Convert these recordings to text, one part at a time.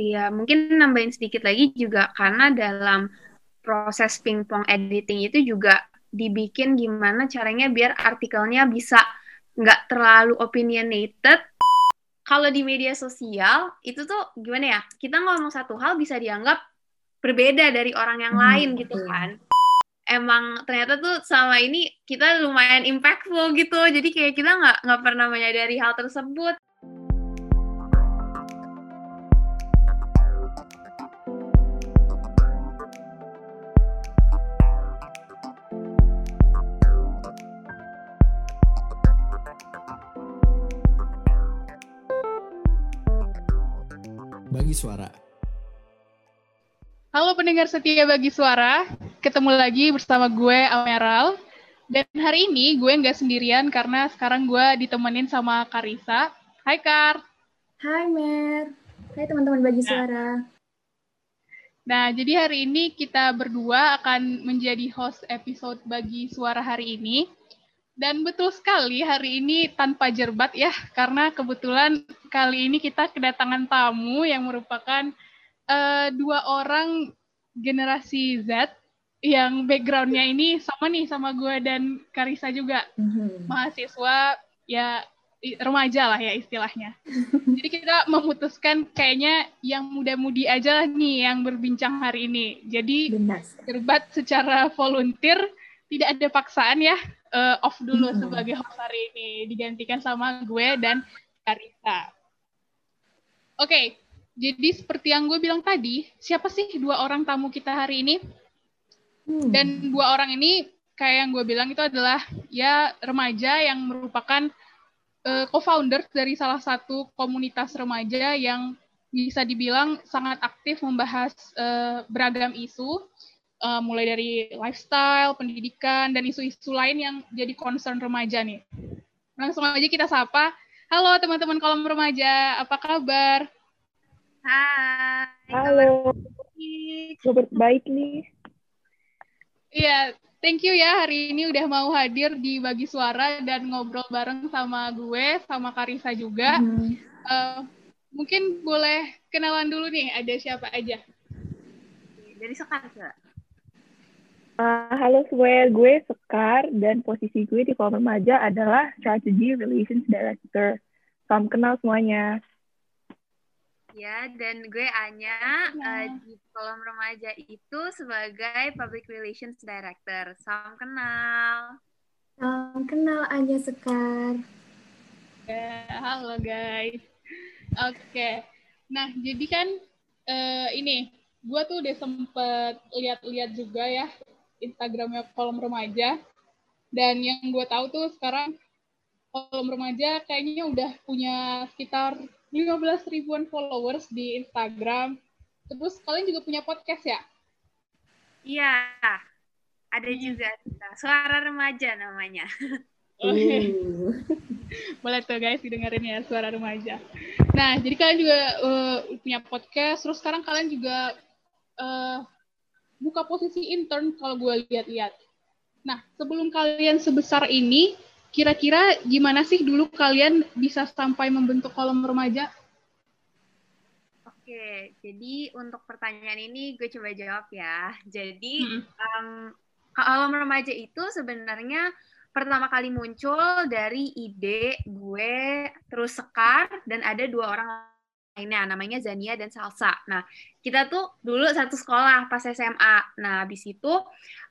Iya, mungkin nambahin sedikit lagi juga karena dalam proses pingpong editing itu juga dibikin gimana caranya biar artikelnya bisa nggak terlalu opinionated. Kalau di media sosial itu tuh gimana ya? Kita ngomong satu hal bisa dianggap berbeda dari orang yang hmm, lain gitu kan. Emang ternyata tuh selama ini kita lumayan impactful gitu. Jadi kayak kita nggak nggak pernah menyadari hal tersebut. Bagi Suara. Halo pendengar setia Bagi Suara, ketemu lagi bersama gue Ameral. Dan hari ini gue nggak sendirian karena sekarang gue ditemenin sama Karisa. Hai Kar. Hai Mer. Hai teman-teman Bagi Suara. Nah, jadi hari ini kita berdua akan menjadi host episode Bagi Suara hari ini. Dan betul sekali hari ini tanpa jerbat ya, karena kebetulan kali ini kita kedatangan tamu yang merupakan uh, dua orang generasi Z yang backgroundnya ini sama nih sama gue dan Karisa juga mm-hmm. mahasiswa ya remaja lah ya istilahnya. Jadi kita memutuskan kayaknya yang muda-mudi aja lah nih yang berbincang hari ini. Jadi jerbat secara volunteer tidak ada paksaan ya uh, off dulu hmm. sebagai host hari ini digantikan sama gue dan Karita. Oke, okay, jadi seperti yang gue bilang tadi, siapa sih dua orang tamu kita hari ini? Hmm. Dan dua orang ini kayak yang gue bilang itu adalah ya remaja yang merupakan uh, co-founder dari salah satu komunitas remaja yang bisa dibilang sangat aktif membahas uh, beragam isu uh, mulai dari lifestyle, pendidikan, dan isu-isu lain yang jadi concern remaja nih. Langsung aja kita sapa. Halo teman-teman kolom remaja, apa kabar? Hai. Halo. Kabar baik nih. Iya, thank you ya hari ini udah mau hadir di Bagi Suara dan ngobrol bareng sama gue, sama Karisa juga. Hmm. Uh, mungkin boleh kenalan dulu nih, ada siapa aja? Dari sekarang, Uh, halo semuanya, gue Sekar dan posisi gue di kolom remaja adalah Strategy Relations Director. Salam kenal semuanya. Ya, dan gue Anya ya. uh, di kolom remaja itu sebagai Public Relations Director. Salam kenal. Salam kenal Anya Sekar. Ya, halo guys. Oke, okay. nah jadi kan uh, ini gue tuh udah sempet lihat-lihat juga ya Instagramnya kolom remaja. Dan yang gue tahu tuh sekarang kolom remaja kayaknya udah punya sekitar 15 ribuan followers di Instagram. Terus kalian juga punya podcast ya? Iya, ada hmm. juga suara remaja namanya. Iya. Boleh tuh guys didengerin ya suara remaja. Nah, jadi kalian juga uh, punya podcast, terus sekarang kalian juga uh, buka posisi intern kalau gue lihat-lihat. Nah, sebelum kalian sebesar ini, kira-kira gimana sih dulu kalian bisa sampai membentuk kolom remaja? Oke, jadi untuk pertanyaan ini gue coba jawab ya. Jadi hmm. um, kolom remaja itu sebenarnya pertama kali muncul dari ide gue terus sekar dan ada dua orang lainnya namanya Zania dan Salsa. Nah, kita tuh dulu satu sekolah pas SMA. Nah, habis itu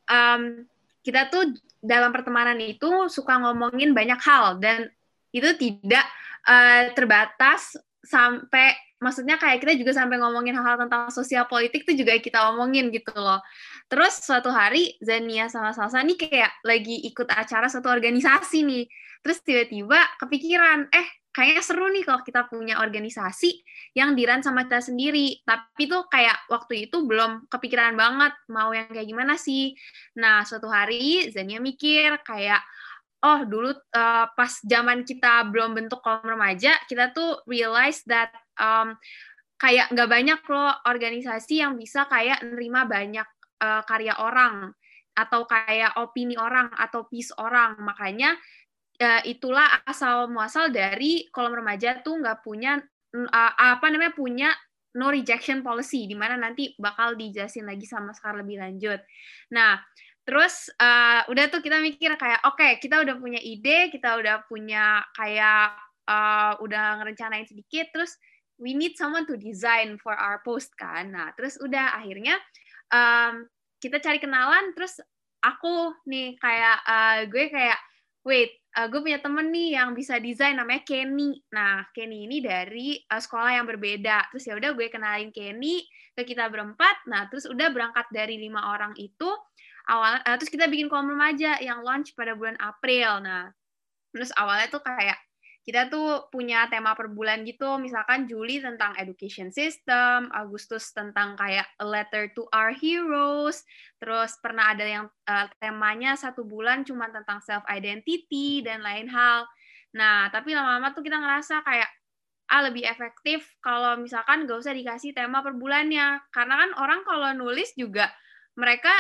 um, kita tuh dalam pertemanan itu suka ngomongin banyak hal dan itu tidak uh, terbatas sampai maksudnya kayak kita juga sampai ngomongin hal-hal tentang sosial politik tuh juga kita omongin gitu loh. Terus suatu hari Zania sama Salsa nih kayak lagi ikut acara satu organisasi nih. Terus tiba-tiba kepikiran, eh kayaknya seru nih kalau kita punya organisasi yang diran sama kita sendiri. Tapi tuh kayak waktu itu belum kepikiran banget mau yang kayak gimana sih. Nah, suatu hari Zania mikir kayak oh dulu uh, pas zaman kita belum bentuk kolom remaja, kita tuh realize that um, kayak nggak banyak loh organisasi yang bisa kayak nerima banyak uh, karya orang atau kayak opini orang atau piece orang. Makanya uh, itulah asal muasal dari kolom remaja tuh nggak punya uh, apa namanya punya no rejection policy di mana nanti bakal dijelasin lagi sama Sekar lebih lanjut. Nah, terus uh, udah tuh kita mikir kayak oke, okay, kita udah punya ide, kita udah punya kayak uh, udah ngerencanain sedikit terus we need someone to design for our post kan. Nah, terus udah akhirnya um, kita cari kenalan terus aku nih kayak uh, gue kayak wait uh, gue punya temen nih yang bisa desain namanya Kenny. Nah Kenny ini dari uh, sekolah yang berbeda. Terus ya udah gue kenalin Kenny ke kita berempat. Nah terus udah berangkat dari lima orang itu awal uh, terus kita bikin kolom remaja yang launch pada bulan April. Nah terus awalnya tuh kayak kita tuh punya tema per bulan gitu, misalkan Juli tentang education system, Agustus tentang kayak a letter to our heroes, terus pernah ada yang uh, temanya satu bulan cuma tentang self identity dan lain hal. Nah, tapi lama-lama tuh kita ngerasa kayak ah lebih efektif kalau misalkan gak usah dikasih tema per bulannya, karena kan orang kalau nulis juga mereka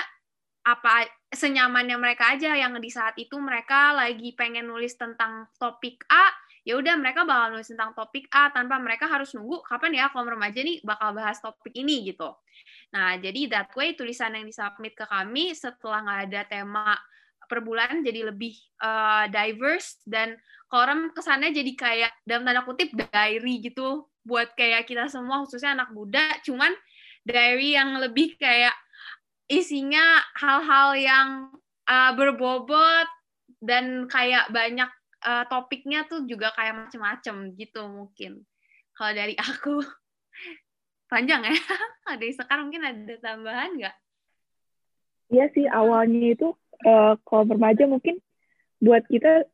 apa senyamannya mereka aja yang di saat itu mereka lagi pengen nulis tentang topik A ya udah mereka bakal nulis tentang topik A tanpa mereka harus nunggu kapan ya kaum remaja nih bakal bahas topik ini gitu. Nah, jadi that way tulisan yang disubmit ke kami setelah nggak ada tema per bulan jadi lebih uh, diverse dan korum kesannya jadi kayak dalam tanda kutip diary gitu buat kayak kita semua khususnya anak muda cuman diary yang lebih kayak isinya hal-hal yang uh, berbobot dan kayak banyak uh, topiknya tuh juga kayak macem-macem gitu mungkin. Kalau dari aku panjang ya. ada sekarang mungkin ada tambahan nggak? Iya sih awalnya itu uh, kalau remaja mungkin buat kita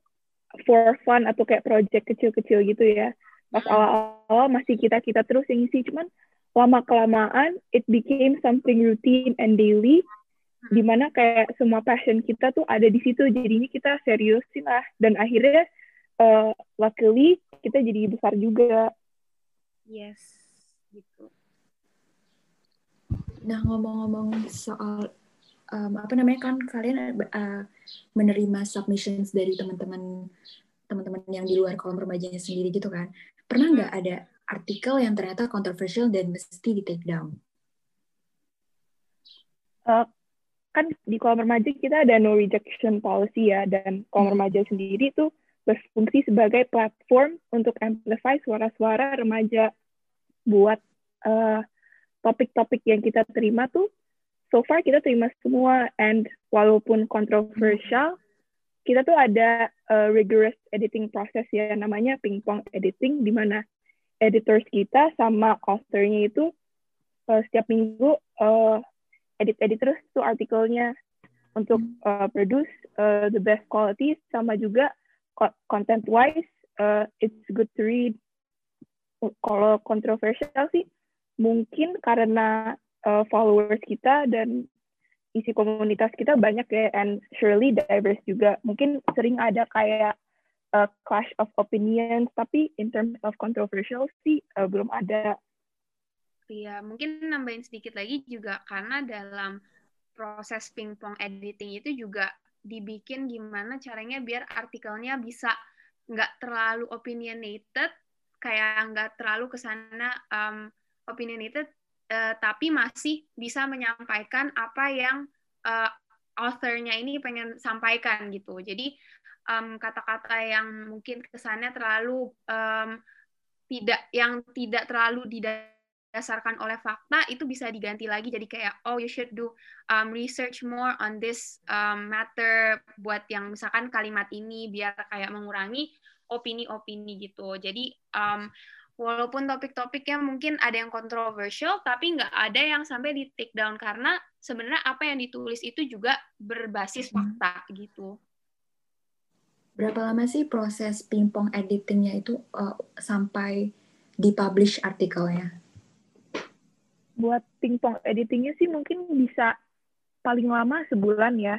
for fun atau kayak project kecil-kecil gitu ya. Pas hmm. awal-awal masih kita-kita terus yang isi cuman lama kelamaan it became something routine and daily di mana kayak semua passion kita tuh ada di situ jadinya kita seriusin lah. Dan akhirnya uh, luckily kita jadi besar juga. Yes gitu. Nah ngomong-ngomong soal um, apa namanya kan kalian uh, menerima submissions dari teman-teman teman-teman yang di luar kolom remajanya sendiri gitu kan. Pernah nggak ada artikel yang ternyata kontroversial dan mesti di take down? Uh, kan di kolom remaja kita ada no rejection policy ya dan kolom hmm. remaja sendiri tuh berfungsi sebagai platform untuk amplify suara-suara remaja buat eh, topik-topik yang kita terima tuh so far kita terima semua and walaupun kontroversial kita tuh ada uh, rigorous editing process ya namanya pingpong editing di mana editors kita sama authornya itu uh, setiap minggu uh, edit-edit terus tuh artikelnya untuk uh, produce uh, the best quality sama juga content wise uh, it's good to read. Kalau kontroversial sih mungkin karena uh, followers kita dan isi komunitas kita banyak ya and surely diverse juga. Mungkin sering ada kayak uh, clash of opinions tapi in terms of controversial sih uh, belum ada Iya, mungkin nambahin sedikit lagi juga karena dalam proses pingpong editing itu juga dibikin gimana caranya biar artikelnya bisa nggak terlalu opinionated, kayak nggak terlalu ke sana um, opinionated, uh, tapi masih bisa menyampaikan apa yang uh, authornya ini pengen sampaikan gitu. Jadi kata-kata um, yang mungkin kesannya terlalu um, tidak yang tidak terlalu di didasarkan oleh fakta itu bisa diganti lagi jadi kayak oh you should do um, research more on this um, matter buat yang misalkan kalimat ini biar kayak mengurangi opini-opini gitu. Jadi um, walaupun topik-topiknya mungkin ada yang kontroversial tapi nggak ada yang sampai di take down karena sebenarnya apa yang ditulis itu juga berbasis hmm. fakta gitu. Berapa lama sih proses pingpong editingnya itu uh, sampai dipublish artikelnya buat pingpong editingnya sih mungkin bisa paling lama sebulan ya.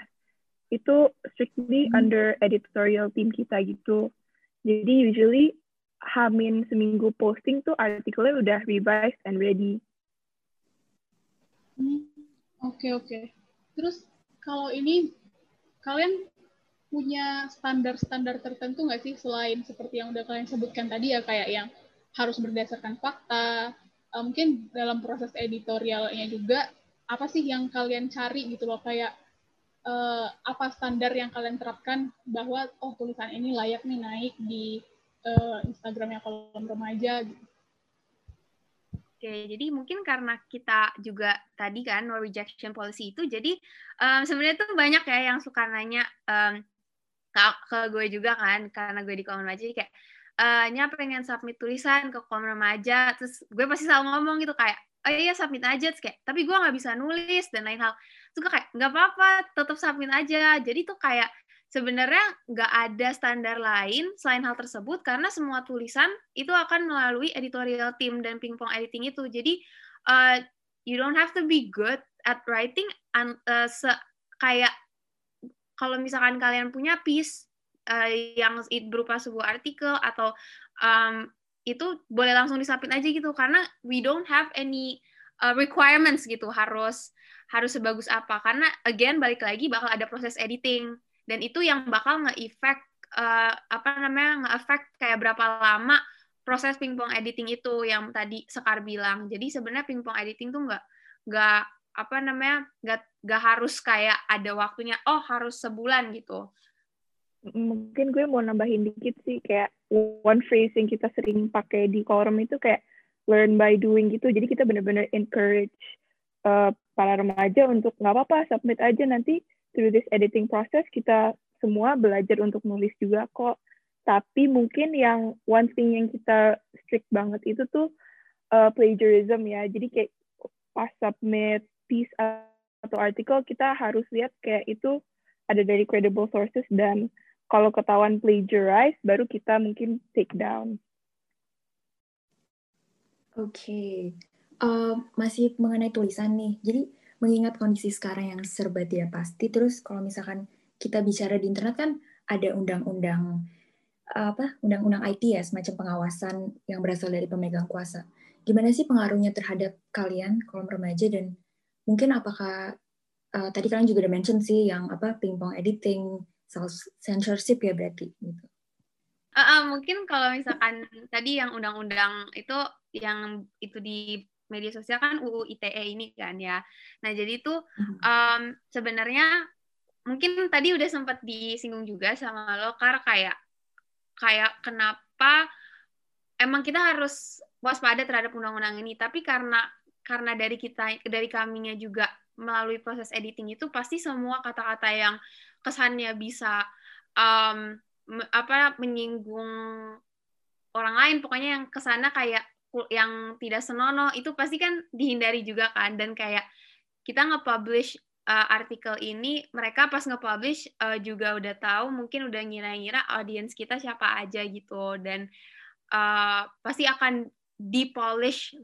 Itu strictly hmm. under editorial team kita gitu. Jadi usually hamin seminggu posting tuh artikelnya udah revised and ready. Oke hmm, oke. Okay, okay. Terus kalau ini kalian punya standar-standar tertentu nggak sih selain seperti yang udah kalian sebutkan tadi ya kayak yang harus berdasarkan fakta, uh, mungkin dalam proses editorialnya juga apa sih yang kalian cari gitu loh kayak uh, apa standar yang kalian terapkan bahwa oh tulisan ini layak nih naik di uh, Instagramnya kolom remaja gitu. Oke, jadi mungkin karena kita juga tadi kan no rejection policy itu, jadi um, sebenarnya tuh banyak ya yang suka nanya um, ke, ke gue juga kan, karena gue di kolom remaja kayak, uh, nya pengen submit tulisan ke kolom remaja, terus gue pasti selalu ngomong gitu kayak, oh iya submit aja, terus kayak, tapi gue nggak bisa nulis dan lain hal. Terus gue kayak, nggak apa-apa, tetap submit aja. Jadi tuh kayak sebenarnya nggak ada standar lain selain hal tersebut karena semua tulisan itu akan melalui editorial team dan pingpong editing itu. Jadi uh, you don't have to be good at writing and, uh, se kayak kalau misalkan kalian punya piece uh, yang berupa sebuah artikel atau um, itu boleh langsung disapin aja gitu karena we don't have any uh, requirements gitu harus harus sebagus apa karena again balik lagi bakal ada proses editing dan itu yang bakal nge-effect uh, apa namanya nge-effect kayak berapa lama proses pingpong editing itu yang tadi Sekar bilang. Jadi sebenarnya pingpong editing tuh nggak nggak apa namanya nggak nggak harus kayak ada waktunya oh harus sebulan gitu. Mungkin gue mau nambahin dikit sih kayak one phrase yang kita sering pakai di kolom itu kayak learn by doing gitu. Jadi kita benar-benar encourage uh, para remaja untuk nggak apa-apa submit aja nanti through this editing process kita semua belajar untuk nulis juga kok. Tapi mungkin yang one thing yang kita strict banget itu tuh uh, plagiarism ya. Jadi kayak pas submit piece atau artikel kita harus lihat kayak itu ada dari credible sources dan kalau ketahuan plagiarize baru kita mungkin take down. Oke, okay. uh, masih mengenai tulisan nih. Jadi mengingat kondisi sekarang yang serba tidak pasti, terus kalau misalkan kita bicara di internet kan ada undang-undang apa undang-undang IT ya semacam pengawasan yang berasal dari pemegang kuasa. Gimana sih pengaruhnya terhadap kalian kolom remaja dan mungkin apakah uh, tadi kalian juga udah mention sih yang apa pingpong editing, self censorship ya berarti gitu. Uh, uh, mungkin kalau misalkan tadi yang undang-undang itu yang itu di media sosial kan UU ITE ini kan ya. Nah jadi itu um, sebenarnya mungkin tadi udah sempat disinggung juga sama lo kar kayak kayak kenapa emang kita harus waspada terhadap undang-undang ini tapi karena karena dari kita dari kaminya juga melalui proses editing itu pasti semua kata-kata yang kesannya bisa um, apa menyinggung orang lain. Pokoknya yang ke sana kayak yang tidak senonoh itu pasti kan dihindari juga kan. Dan kayak kita nge-publish uh, artikel ini mereka pas nge-publish uh, juga udah tahu mungkin udah ngira-ngira audiens kita siapa aja gitu. Dan uh, pasti akan dipolish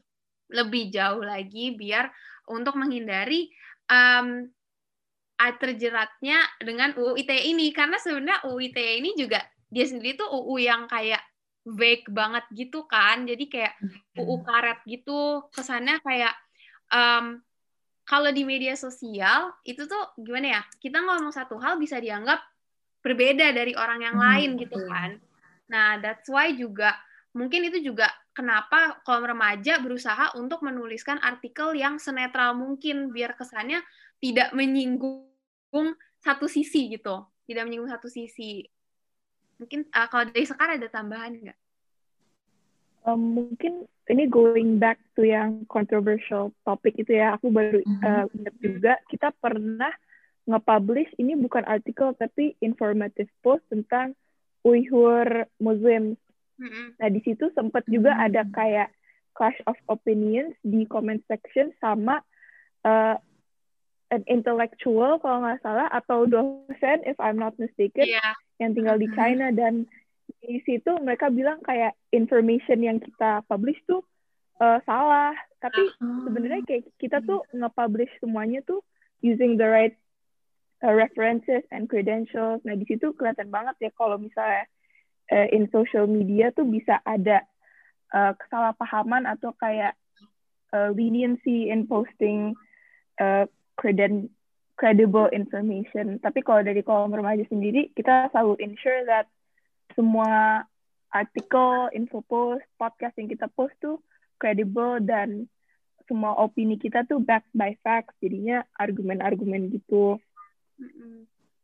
lebih jauh lagi biar untuk menghindari um, terjeratnya dengan UU ITE ini. Karena sebenarnya UU ITE ini juga dia sendiri tuh UU yang kayak vague banget gitu kan. Jadi kayak UU karet gitu. Kesannya kayak um, kalau di media sosial itu tuh gimana ya kita ngomong satu hal bisa dianggap berbeda dari orang yang hmm, lain gitu kan. Nah that's why juga mungkin itu juga kenapa kolom remaja berusaha untuk menuliskan artikel yang senetral mungkin biar kesannya tidak menyinggung satu sisi gitu tidak menyinggung satu sisi Mungkin uh, kalau dari sekarang ada tambahan nggak? Um, mungkin ini going back to yang controversial topik itu ya, aku baru uh, ingat juga kita pernah nge-publish ini bukan artikel tapi informative post tentang Uyghur Muslim. Mm-hmm. Nah di situ sempat juga mm-hmm. ada kayak clash of opinions di comment section sama uh, an intellectual kalau nggak salah atau dosen if I'm not mistaken yeah. yang tinggal di China dan di situ mereka bilang kayak information yang kita publish tuh uh, salah tapi uh-huh. sebenarnya kayak kita tuh nge-publish semuanya tuh using the right uh, references and credentials nah di situ kelihatan banget ya kalau misalnya uh, in social media tuh bisa ada uh, kesalahpahaman atau kayak uh, leniency in posting uh, creden credible information. Tapi kalau dari kolom remaja sendiri, kita selalu ensure that semua artikel, info post, podcast yang kita post tuh credible dan semua opini kita tuh backed by facts. Jadinya argumen-argumen gitu.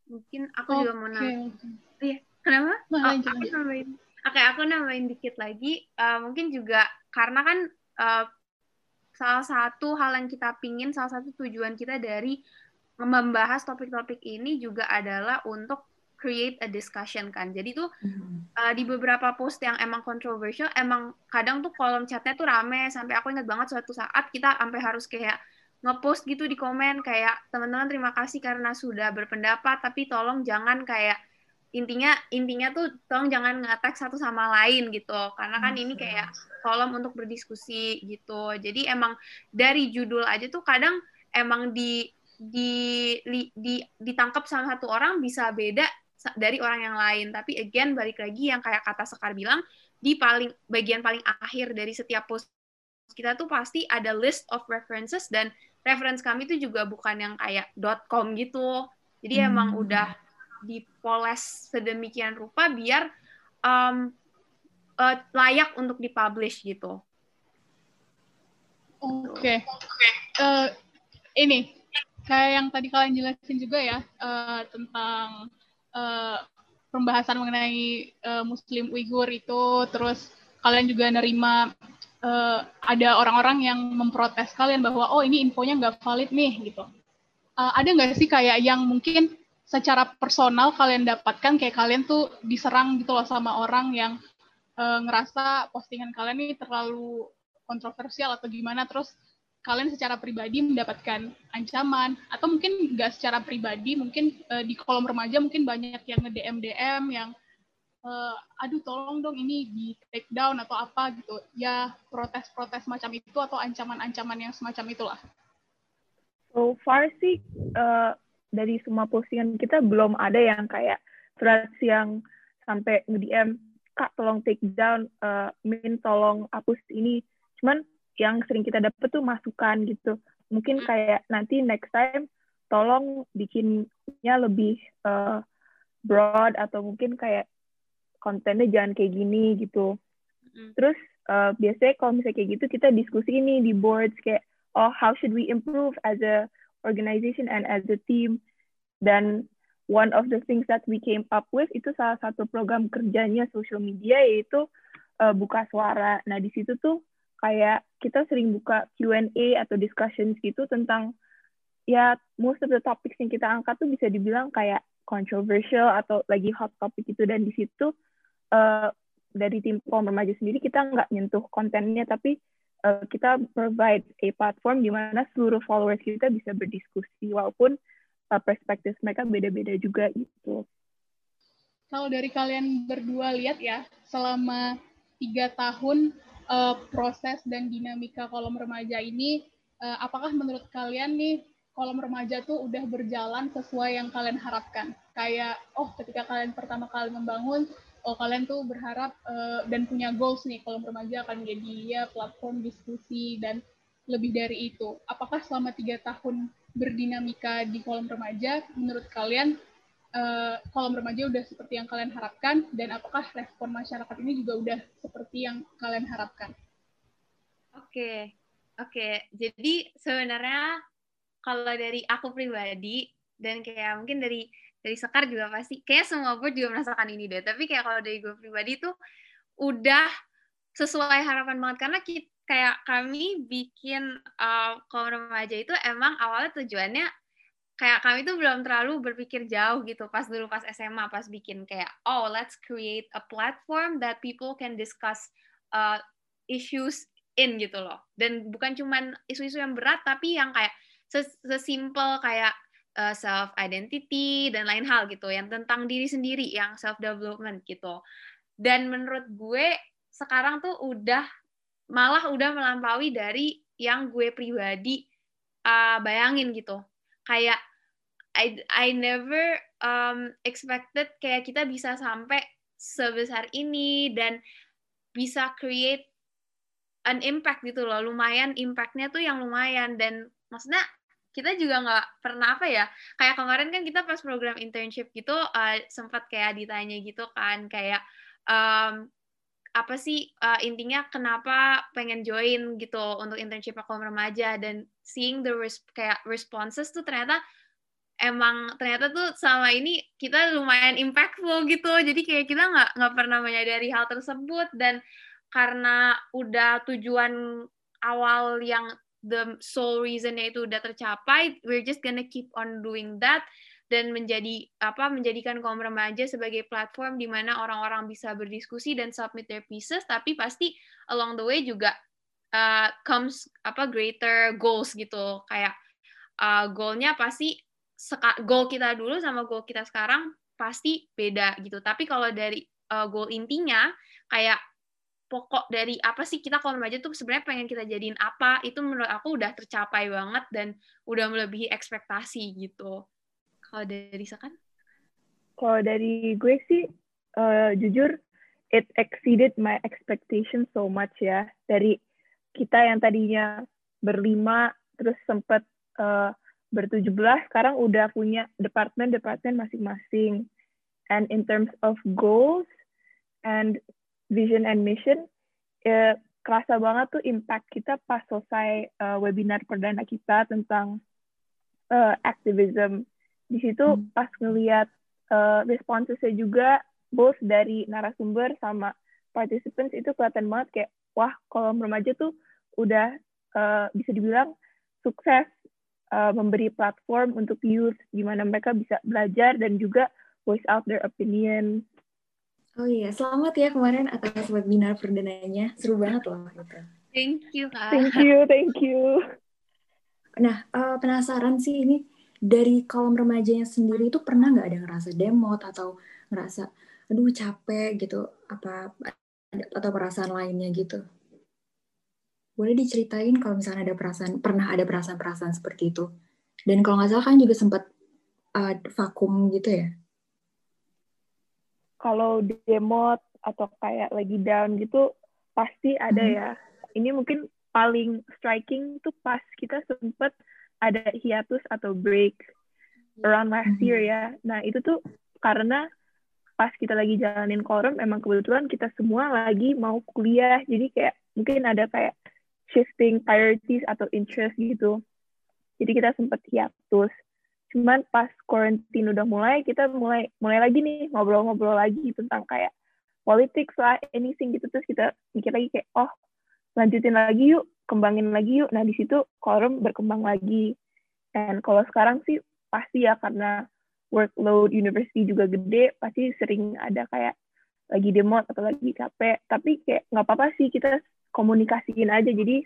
Mungkin aku okay. juga mau nanya iya kenapa? Nah, oh, aku nambahin. Oke okay, aku nambahin dikit lagi. Uh, mungkin juga karena kan uh, salah satu hal yang kita pingin salah satu tujuan kita dari membahas topik-topik ini juga adalah untuk create a discussion kan. Jadi tuh mm-hmm. uh, di beberapa post yang emang controversial, emang kadang tuh kolom chatnya tuh rame sampai aku ingat banget suatu saat kita sampai harus kayak ngepost gitu di komen kayak teman-teman terima kasih karena sudah berpendapat tapi tolong jangan kayak intinya intinya tuh tolong jangan ngatek satu sama lain gitu karena kan ini kayak tolong untuk berdiskusi gitu jadi emang dari judul aja tuh kadang emang di di, di ditangkap sama satu orang bisa beda dari orang yang lain. Tapi again balik lagi yang kayak kata Sekar bilang di paling bagian paling akhir dari setiap post kita tuh pasti ada list of references dan reference kami itu juga bukan yang kayak .com gitu. Jadi hmm. emang udah dipoles sedemikian rupa biar um, uh, layak untuk dipublish gitu. Oke. Okay. Okay. Uh, ini kayak yang tadi kalian jelasin juga ya uh, tentang uh, pembahasan mengenai uh, Muslim Uighur itu, terus kalian juga nerima uh, ada orang-orang yang memprotes kalian bahwa oh ini infonya nggak valid nih gitu. Uh, ada nggak sih kayak yang mungkin secara personal kalian dapatkan kayak kalian tuh diserang gitu loh sama orang yang uh, ngerasa postingan kalian ini terlalu kontroversial atau gimana. Terus kalian secara pribadi mendapatkan ancaman. Atau mungkin nggak secara pribadi mungkin uh, di kolom remaja mungkin banyak yang nge DM DM yang uh, aduh tolong dong ini di take down atau apa gitu. Ya protes-protes macam itu atau ancaman-ancaman yang semacam itulah. So far sih uh, dari semua postingan kita belum ada yang kayak threads yang sampai nge DM kak tolong take down uh, min tolong hapus ini cuman yang sering kita dapat tuh masukan gitu mungkin hmm. kayak nanti next time tolong bikinnya lebih uh, broad atau mungkin kayak kontennya jangan kayak gini gitu hmm. terus uh, biasanya kalau misalnya kayak gitu kita diskusi ini di boards kayak oh how should we improve as a organization and as a team. Dan one of the things that we came up with itu salah satu program kerjanya social media yaitu uh, buka suara. Nah di situ tuh kayak kita sering buka Q&A atau discussions gitu tentang ya most of the topics yang kita angkat tuh bisa dibilang kayak controversial atau lagi hot topic itu dan di situ uh, dari tim kaum remaja sendiri kita nggak nyentuh kontennya tapi uh, kita provide a platform di mana seluruh followers kita bisa berdiskusi walaupun uh, perspektif mereka beda-beda juga itu. Kalau dari kalian berdua lihat ya selama tiga tahun uh, proses dan dinamika kolom remaja ini, uh, apakah menurut kalian nih kolom remaja tuh udah berjalan sesuai yang kalian harapkan? Kayak, oh ketika kalian pertama kali membangun, oh kalian tuh berharap uh, dan punya goals nih kolom remaja akan menjadi ya platform diskusi dan lebih dari itu. Apakah selama tiga tahun berdinamika di kolom remaja, menurut kalian uh, kolom remaja udah seperti yang kalian harapkan dan apakah respon masyarakat ini juga udah seperti yang kalian harapkan? Oke, okay. oke. Okay. Jadi sebenarnya kalau dari aku pribadi dan kayak mungkin dari dari Sekar juga pasti. Kayak semua gue juga merasakan ini deh. Tapi kayak kalau dari gue pribadi tuh udah sesuai harapan banget. Karena kita, kayak kami bikin uh, kolom remaja itu emang awalnya tujuannya kayak kami tuh belum terlalu berpikir jauh gitu. Pas dulu pas SMA pas bikin kayak oh let's create a platform that people can discuss uh, issues in gitu loh. Dan bukan cuman isu-isu yang berat tapi yang kayak sesimpel kayak uh, self identity dan lain hal gitu yang tentang diri sendiri yang self development gitu. Dan menurut gue sekarang tuh udah malah udah melampaui dari yang gue pribadi uh, bayangin gitu. Kayak I I never um, expected kayak kita bisa sampai sebesar ini dan bisa create an impact gitu loh. Lumayan impactnya tuh yang lumayan dan maksudnya kita juga nggak pernah apa ya kayak kemarin kan kita pas program internship gitu uh, sempat kayak ditanya gitu kan kayak um, apa sih uh, intinya kenapa pengen join gitu untuk internship aku remaja dan seeing the res kayak responses tuh ternyata emang ternyata tuh sama ini kita lumayan impactful gitu. Jadi kayak kita nggak nggak pernah menyadari hal tersebut dan karena udah tujuan awal yang the sole reasonnya itu udah tercapai we're just gonna keep on doing that dan menjadi apa menjadikan kaum remaja sebagai platform di mana orang-orang bisa berdiskusi dan submit their pieces tapi pasti along the way juga uh, comes apa greater goals gitu. Kayak uh, goalnya pasti goal kita dulu sama goal kita sekarang pasti beda gitu. Tapi kalau dari uh, goal intinya kayak pokok dari apa sih kita kalau remaja tuh sebenarnya pengen kita jadiin apa itu menurut aku udah tercapai banget dan udah melebihi ekspektasi gitu kalau dari Sakan? Kalau dari gue sih, uh, jujur, it exceeded my expectation so much ya. Dari kita yang tadinya berlima, terus sempat uh, bertujuh belas, sekarang udah punya departemen-departemen masing-masing. And in terms of goals and vision and mission, ya, kerasa banget tuh impact kita pas selesai uh, webinar perdana kita tentang uh, activism di situ hmm. pas ngelihat uh, responsesnya juga both dari narasumber sama participants itu kelihatan banget kayak wah kalau remaja tuh udah uh, bisa dibilang sukses uh, memberi platform untuk youth di mana mereka bisa belajar dan juga voice out their opinion. Oh iya, selamat ya kemarin atas webinar perdananya. Seru banget loh itu. Thank you, Kak. Thank you, thank you. Nah, uh, penasaran sih ini dari kaum remajanya sendiri itu pernah nggak ada ngerasa demot atau ngerasa aduh capek gitu apa atau perasaan lainnya gitu boleh diceritain kalau misalnya ada perasaan pernah ada perasaan-perasaan seperti itu dan kalau nggak salah kan juga sempat uh, vakum gitu ya kalau demot atau kayak lagi down gitu pasti ada hmm. ya ini mungkin paling striking tuh pas kita sempet ada hiatus atau break around last mm-hmm. year ya. Nah, itu tuh karena pas kita lagi jalanin korum, emang kebetulan kita semua lagi mau kuliah. Jadi kayak mungkin ada kayak shifting priorities atau interest gitu. Jadi kita sempat hiatus. Cuman pas quarantine udah mulai, kita mulai mulai lagi nih ngobrol-ngobrol lagi tentang kayak politics lah, anything gitu. Terus kita mikir lagi kayak, oh lanjutin lagi yuk kembangin lagi yuk. Nah, di situ korum berkembang lagi. Dan kalau sekarang sih pasti ya karena workload university juga gede, pasti sering ada kayak lagi demo atau lagi capek. Tapi kayak nggak apa-apa sih kita komunikasiin aja. Jadi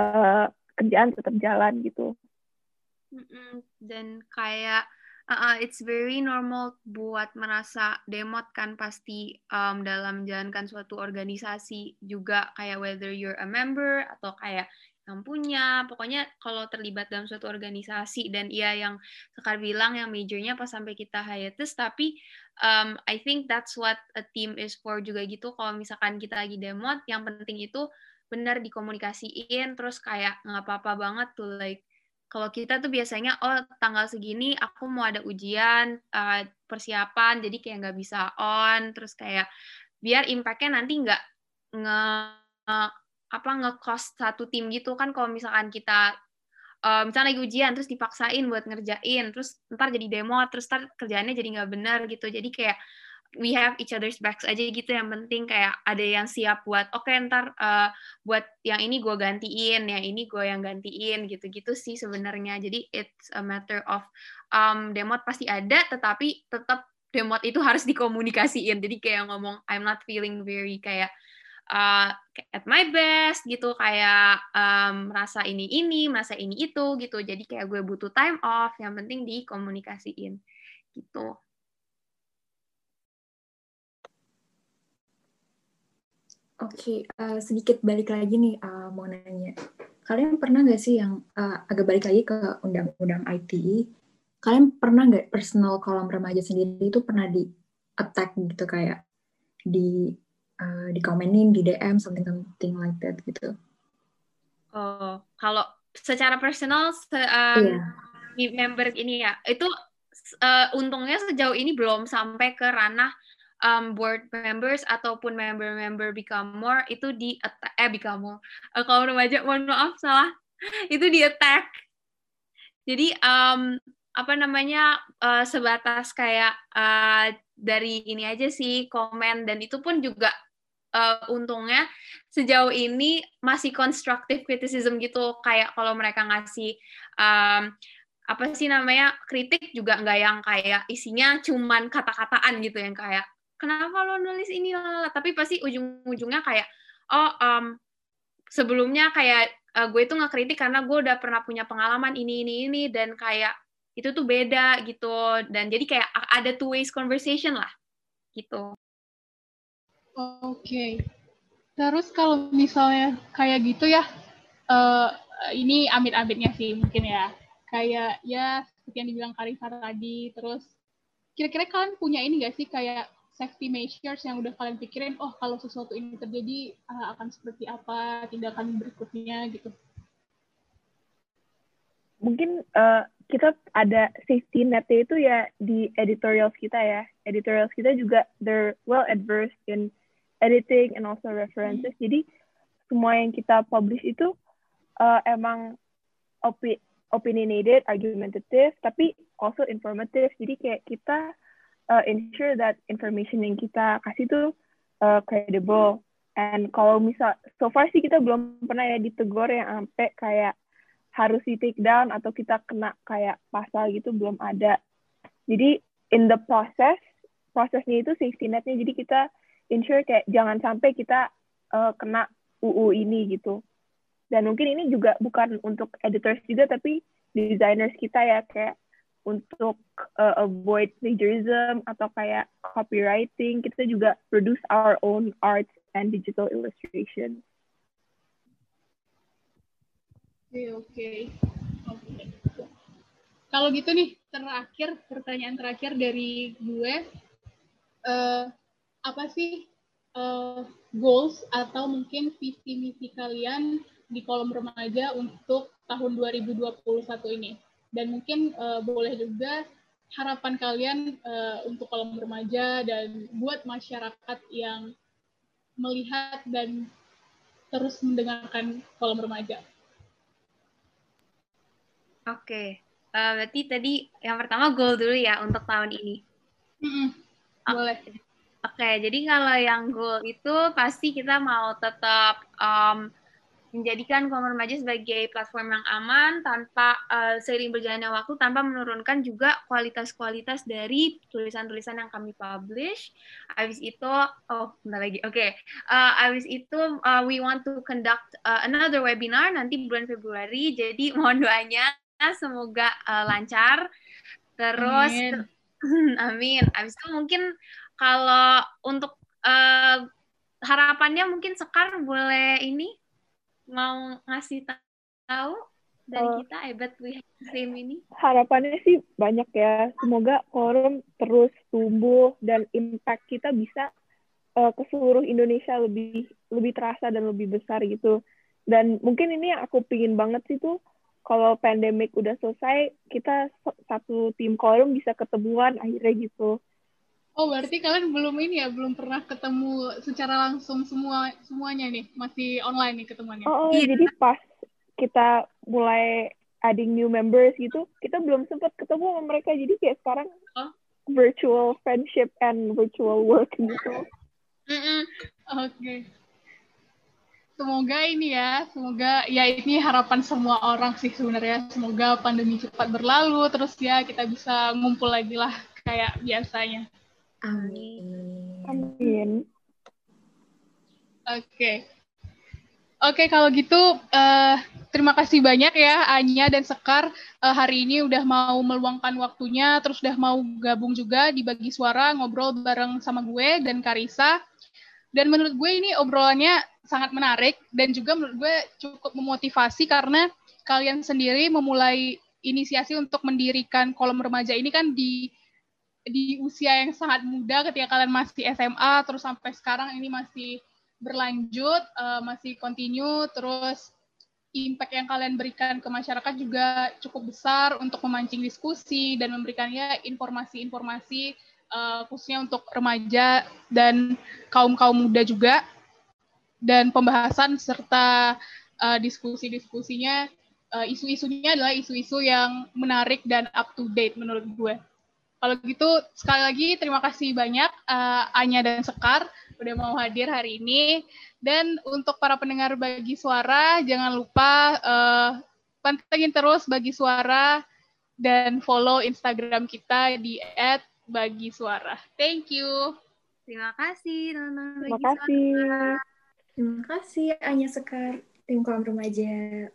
uh, kerjaan tetap jalan gitu. Dan kayak uh, it's very normal buat merasa demot kan pasti um, dalam menjalankan suatu organisasi juga kayak whether you're a member atau kayak yang punya. Pokoknya kalau terlibat dalam suatu organisasi dan iya yang sekar bilang yang majornya pas sampai kita hiatus tapi um, I think that's what a team is for juga gitu. Kalau misalkan kita lagi demot yang penting itu benar dikomunikasiin terus kayak nggak apa-apa banget tuh like kalau kita tuh biasanya oh tanggal segini aku mau ada ujian uh, persiapan jadi kayak nggak bisa on. Terus kayak biar impactnya nanti nggak nge apa nge-cost satu tim gitu kan kalau misalkan kita uh, misalnya lagi ujian terus dipaksain buat ngerjain terus ntar jadi demo terus ntar kerjaannya jadi nggak benar gitu. Jadi kayak we have each other's backs aja gitu. Yang penting kayak ada yang siap buat oke okay, ntar uh, buat yang ini gue gantiin yang ini gue yang gantiin gitu-gitu sih sebenarnya. Jadi it's a matter of um, demot pasti ada tetapi tetap demot itu harus dikomunikasiin. Jadi kayak ngomong I'm not feeling very kayak uh, at my best gitu. Kayak um, merasa ini ini merasa ini itu gitu. Jadi kayak gue butuh time off yang penting dikomunikasiin gitu Oke, uh, sedikit balik lagi nih uh, mau nanya. Kalian pernah nggak sih yang uh, agak balik lagi ke undang-undang ITE? Kalian pernah nggak personal kolam remaja sendiri itu pernah di attack gitu kayak di uh, di komenin di DM something something like that gitu? Oh, kalau secara personal se um, yeah. member ini ya itu uh, untungnya sejauh ini belum sampai ke ranah um, board members ataupun member-member become more itu di eh become more. Uh, kalau remaja mohon maaf salah. Itu di attack. Jadi um, apa namanya uh, sebatas kayak uh, dari ini aja sih komen. Dan itu pun juga uh, untungnya sejauh ini masih constructive criticism gitu. Kayak kalau mereka ngasih um, apa sih namanya kritik juga nggak yang kayak isinya cuman kata-kataan gitu yang kayak kenapa lo nulis ini lah tapi pasti ujung-ujungnya kayak oh um, sebelumnya kayak uh, gue itu kritik karena gue udah pernah punya pengalaman ini ini ini dan kayak itu tuh beda gitu dan jadi kayak ada two ways conversation lah gitu. Oke. Okay. Terus kalau misalnya kayak gitu ya, uh, ini amit-amitnya sih mungkin ya. Kayak ya seperti yang dibilang Karisa tadi, terus kira-kira kalian punya ini nggak sih kayak safety measures yang udah kalian pikirin, oh kalau sesuatu ini terjadi uh, akan seperti apa tindakan berikutnya gitu? Mungkin uh, kita ada safety net itu ya di editorials kita ya. Editorials kita juga they're well adversed in editing and also references. Hmm. Jadi semua yang kita publish itu uh, emang opi opinionated, argumentative, tapi also informative. Jadi kayak kita uh, ensure that information yang kita kasih itu uh, credible. And kalau misal, so far sih kita belum pernah ya ditegur yang sampai kayak harus di take down atau kita kena kayak pasal gitu belum ada. Jadi in the process, prosesnya itu safety netnya. Jadi kita ensure kayak jangan sampai kita uh, kena UU ini gitu. Dan mungkin ini juga bukan untuk editors juga tapi designers kita ya kayak untuk uh, avoid plagiarism atau kayak copywriting kita juga produce our own arts and digital illustration. oke. Oke. Kalau gitu nih, terakhir pertanyaan terakhir dari gue, uh, apa sih uh, goals atau mungkin visi misi kalian di kolom remaja untuk tahun 2021 ini? Dan mungkin uh, boleh juga harapan kalian uh, untuk kolom remaja dan buat masyarakat yang melihat dan terus mendengarkan kolom remaja. Oke, uh, berarti tadi yang pertama goal dulu ya untuk tahun ini. Mm-hmm. Boleh. Oke, okay, jadi kalau yang goal itu pasti kita mau tetap um, menjadikan Kolom Remaja sebagai platform yang aman tanpa uh, seiring berjalannya waktu tanpa menurunkan juga kualitas-kualitas dari tulisan-tulisan yang kami publish. Habis itu, oh bentar lagi, oke. Okay. Uh, habis itu uh, we want to conduct uh, another webinar nanti bulan Februari. Jadi mohon doanya semoga uh, lancar. Terus amin. amin. Abis itu mungkin kalau untuk uh, harapannya mungkin Sekar boleh ini mau ngasih tahu dari uh, kita Ebet We Same ini? Harapannya sih banyak ya. Semoga forum terus tumbuh dan impact kita bisa uh, ke seluruh Indonesia lebih lebih terasa dan lebih besar gitu. Dan mungkin ini yang aku pingin banget sih tuh kalau pandemik udah selesai kita satu tim korum bisa ketemuan akhirnya gitu. Oh berarti kalian belum ini ya belum pernah ketemu secara langsung semua semuanya nih masih online nih ketemuannya. Oh, oh iya. jadi pas kita mulai adding new members gitu kita belum sempat ketemu sama mereka jadi kayak sekarang oh. virtual friendship and virtual work gitu. Mm -mm. Oke. Okay semoga ini ya, semoga ya ini harapan semua orang sih sebenarnya. Semoga pandemi cepat berlalu, terus ya kita bisa ngumpul lagi lah kayak biasanya. Amin. Amin. Oke. Okay. Oke, okay, kalau gitu uh, terima kasih banyak ya Anya dan Sekar uh, hari ini udah mau meluangkan waktunya, terus udah mau gabung juga di bagi suara ngobrol bareng sama gue dan Karisa. Dan menurut gue ini obrolannya sangat menarik dan juga menurut gue cukup memotivasi karena kalian sendiri memulai inisiasi untuk mendirikan kolom remaja ini kan di di usia yang sangat muda ketika kalian masih SMA terus sampai sekarang ini masih berlanjut uh, masih continue terus impact yang kalian berikan ke masyarakat juga cukup besar untuk memancing diskusi dan memberikannya informasi-informasi uh, khususnya untuk remaja dan kaum-kaum muda juga. Dan pembahasan serta uh, diskusi-diskusinya, uh, isu-isunya adalah isu-isu yang menarik dan up to date menurut gue. Kalau gitu, sekali lagi terima kasih banyak uh, Anya dan Sekar udah mau hadir hari ini. Dan untuk para pendengar bagi suara, jangan lupa uh, pantengin terus bagi suara dan follow Instagram kita di @bagi_suara. Thank you. Terima kasih teman-teman Terima kasih. Terima kasih Anya Sekar, tim kolam remaja.